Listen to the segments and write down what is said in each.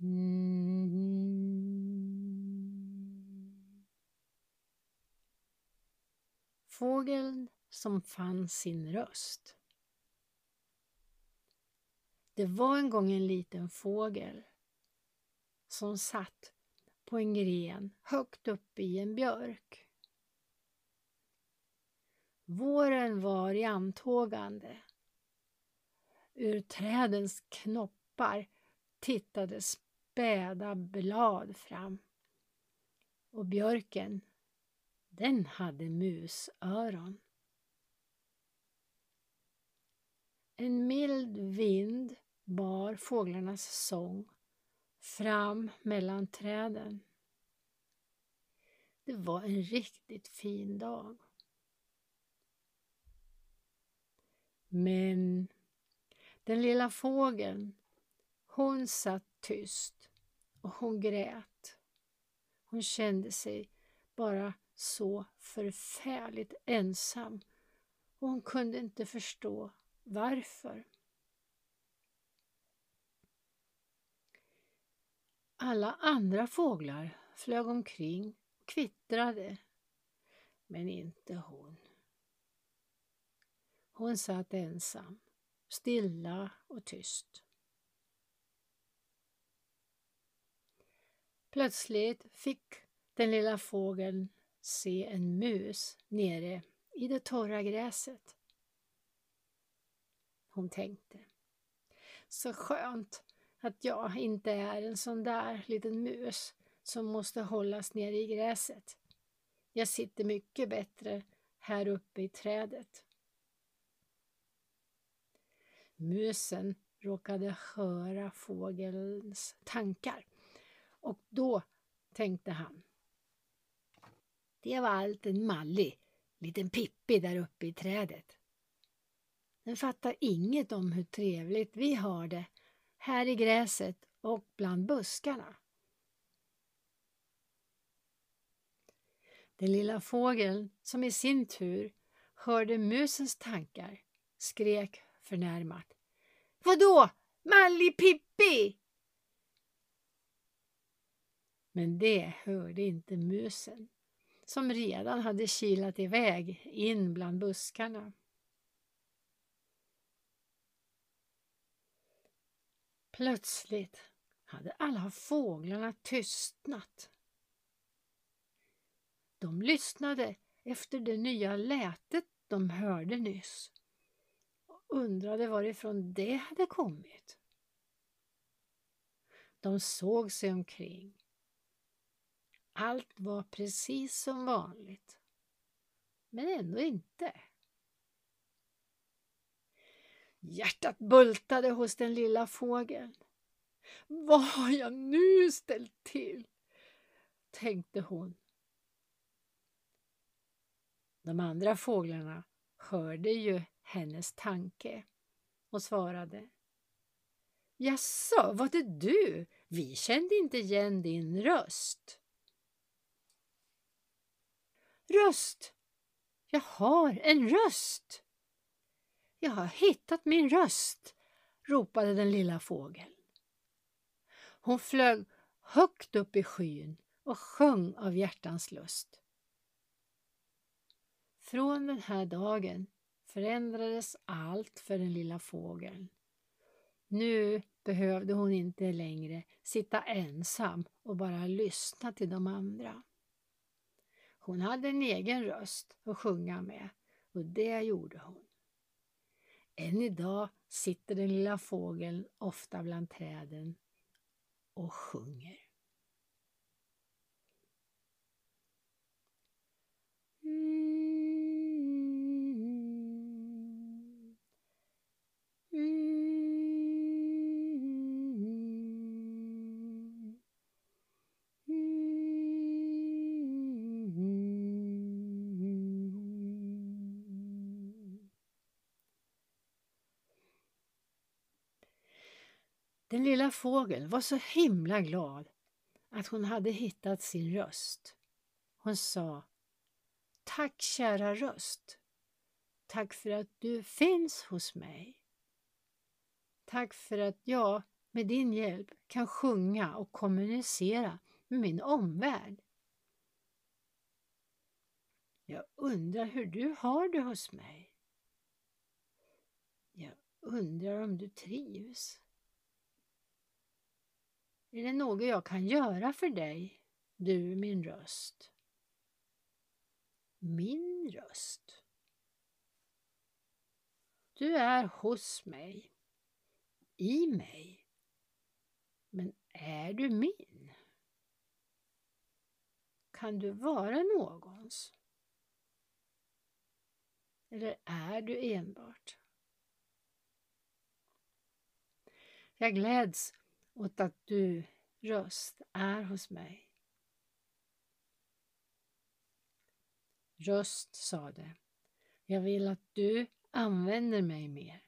Mm. Fågeln som fann sin röst. Det var en gång en liten fågel som satt på en gren högt upp i en björk. Våren var i antågande. Ur trädens knoppar tittade späda blad fram. Och björken, den hade musöron. En mild vind bar fåglarnas sång fram mellan träden. Det var en riktigt fin dag. Men den lilla fågeln, hon satt tyst och hon grät. Hon kände sig bara så förfärligt ensam och hon kunde inte förstå varför. Alla andra fåglar flög omkring och kvittrade, men inte hon. Hon satt ensam, stilla och tyst. Plötsligt fick den lilla fågeln se en mus nere i det torra gräset. Hon tänkte. Så skönt att jag inte är en sån där liten mus som måste hållas nere i gräset. Jag sitter mycket bättre här uppe i trädet. Musen råkade höra fågelns tankar och då tänkte han. Det var allt en mallig liten Pippi där uppe i trädet. Den fattar inget om hur trevligt vi har det här i gräset och bland buskarna. Den lilla fågeln, som i sin tur hörde musens tankar, skrek förnärmat. Vadå, mallig Pippi? Men det hörde inte musen, som redan hade kilat iväg in bland buskarna. Plötsligt hade alla fåglarna tystnat. De lyssnade efter det nya lätet de hörde nyss och undrade varifrån det hade kommit. De såg sig omkring. Allt var precis som vanligt. Men ändå inte. Hjärtat bultade hos den lilla fågeln. Vad har jag nu ställt till? tänkte hon. De andra fåglarna hörde ju hennes tanke och svarade. Jaså, var det du? Vi kände inte igen din röst. Röst! Jag har en röst! Jag har hittat min röst, ropade den lilla fågeln. Hon flög högt upp i skyn och sjöng av hjärtans lust. Från den här dagen förändrades allt för den lilla fågeln. Nu behövde hon inte längre sitta ensam och bara lyssna till de andra. Hon hade en egen röst att sjunga med och det gjorde hon. Än idag sitter den lilla fågeln ofta bland träden och sjunger. Den lilla fågeln var så himla glad att hon hade hittat sin röst. Hon sa Tack kära röst. Tack för att du finns hos mig. Tack för att jag med din hjälp kan sjunga och kommunicera med min omvärld. Jag undrar hur du har det hos mig. Jag undrar om du trivs. Är det något jag kan göra för dig, du min röst? Min röst? Du är hos mig, i mig. Men är du min? Kan du vara någons? Eller är du enbart? Jag gläds åt att du, röst, är hos mig. Röst sade, jag vill att du använder mig mer.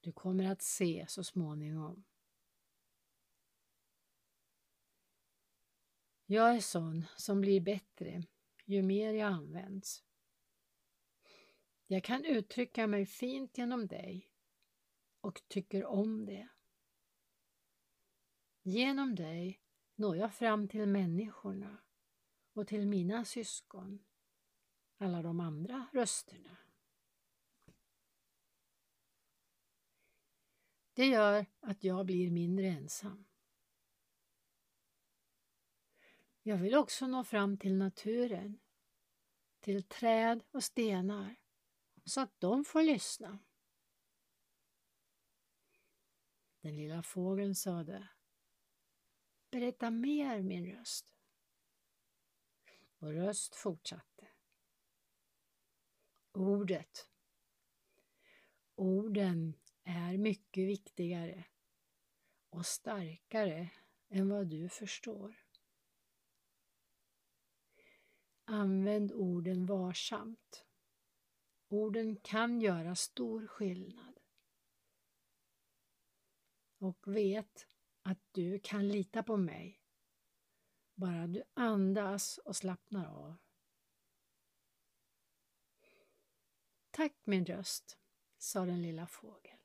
Du kommer att se så småningom. Jag är sån som blir bättre ju mer jag används. Jag kan uttrycka mig fint genom dig och tycker om det. Genom dig når jag fram till människorna och till mina syskon, alla de andra rösterna. Det gör att jag blir mindre ensam. Jag vill också nå fram till naturen, till träd och stenar, så att de får lyssna. Den lilla fågeln sade Berätta mer, min röst. Och röst fortsatte. Ordet. Orden är mycket viktigare och starkare än vad du förstår. Använd orden varsamt. Orden kan göra stor skillnad. Och vet att du kan lita på mig. Bara du andas och slappnar av. Tack min röst, sa den lilla fågeln.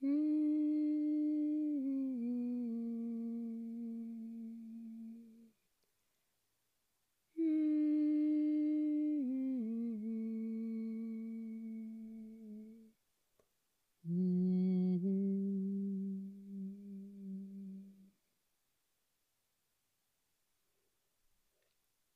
Mm.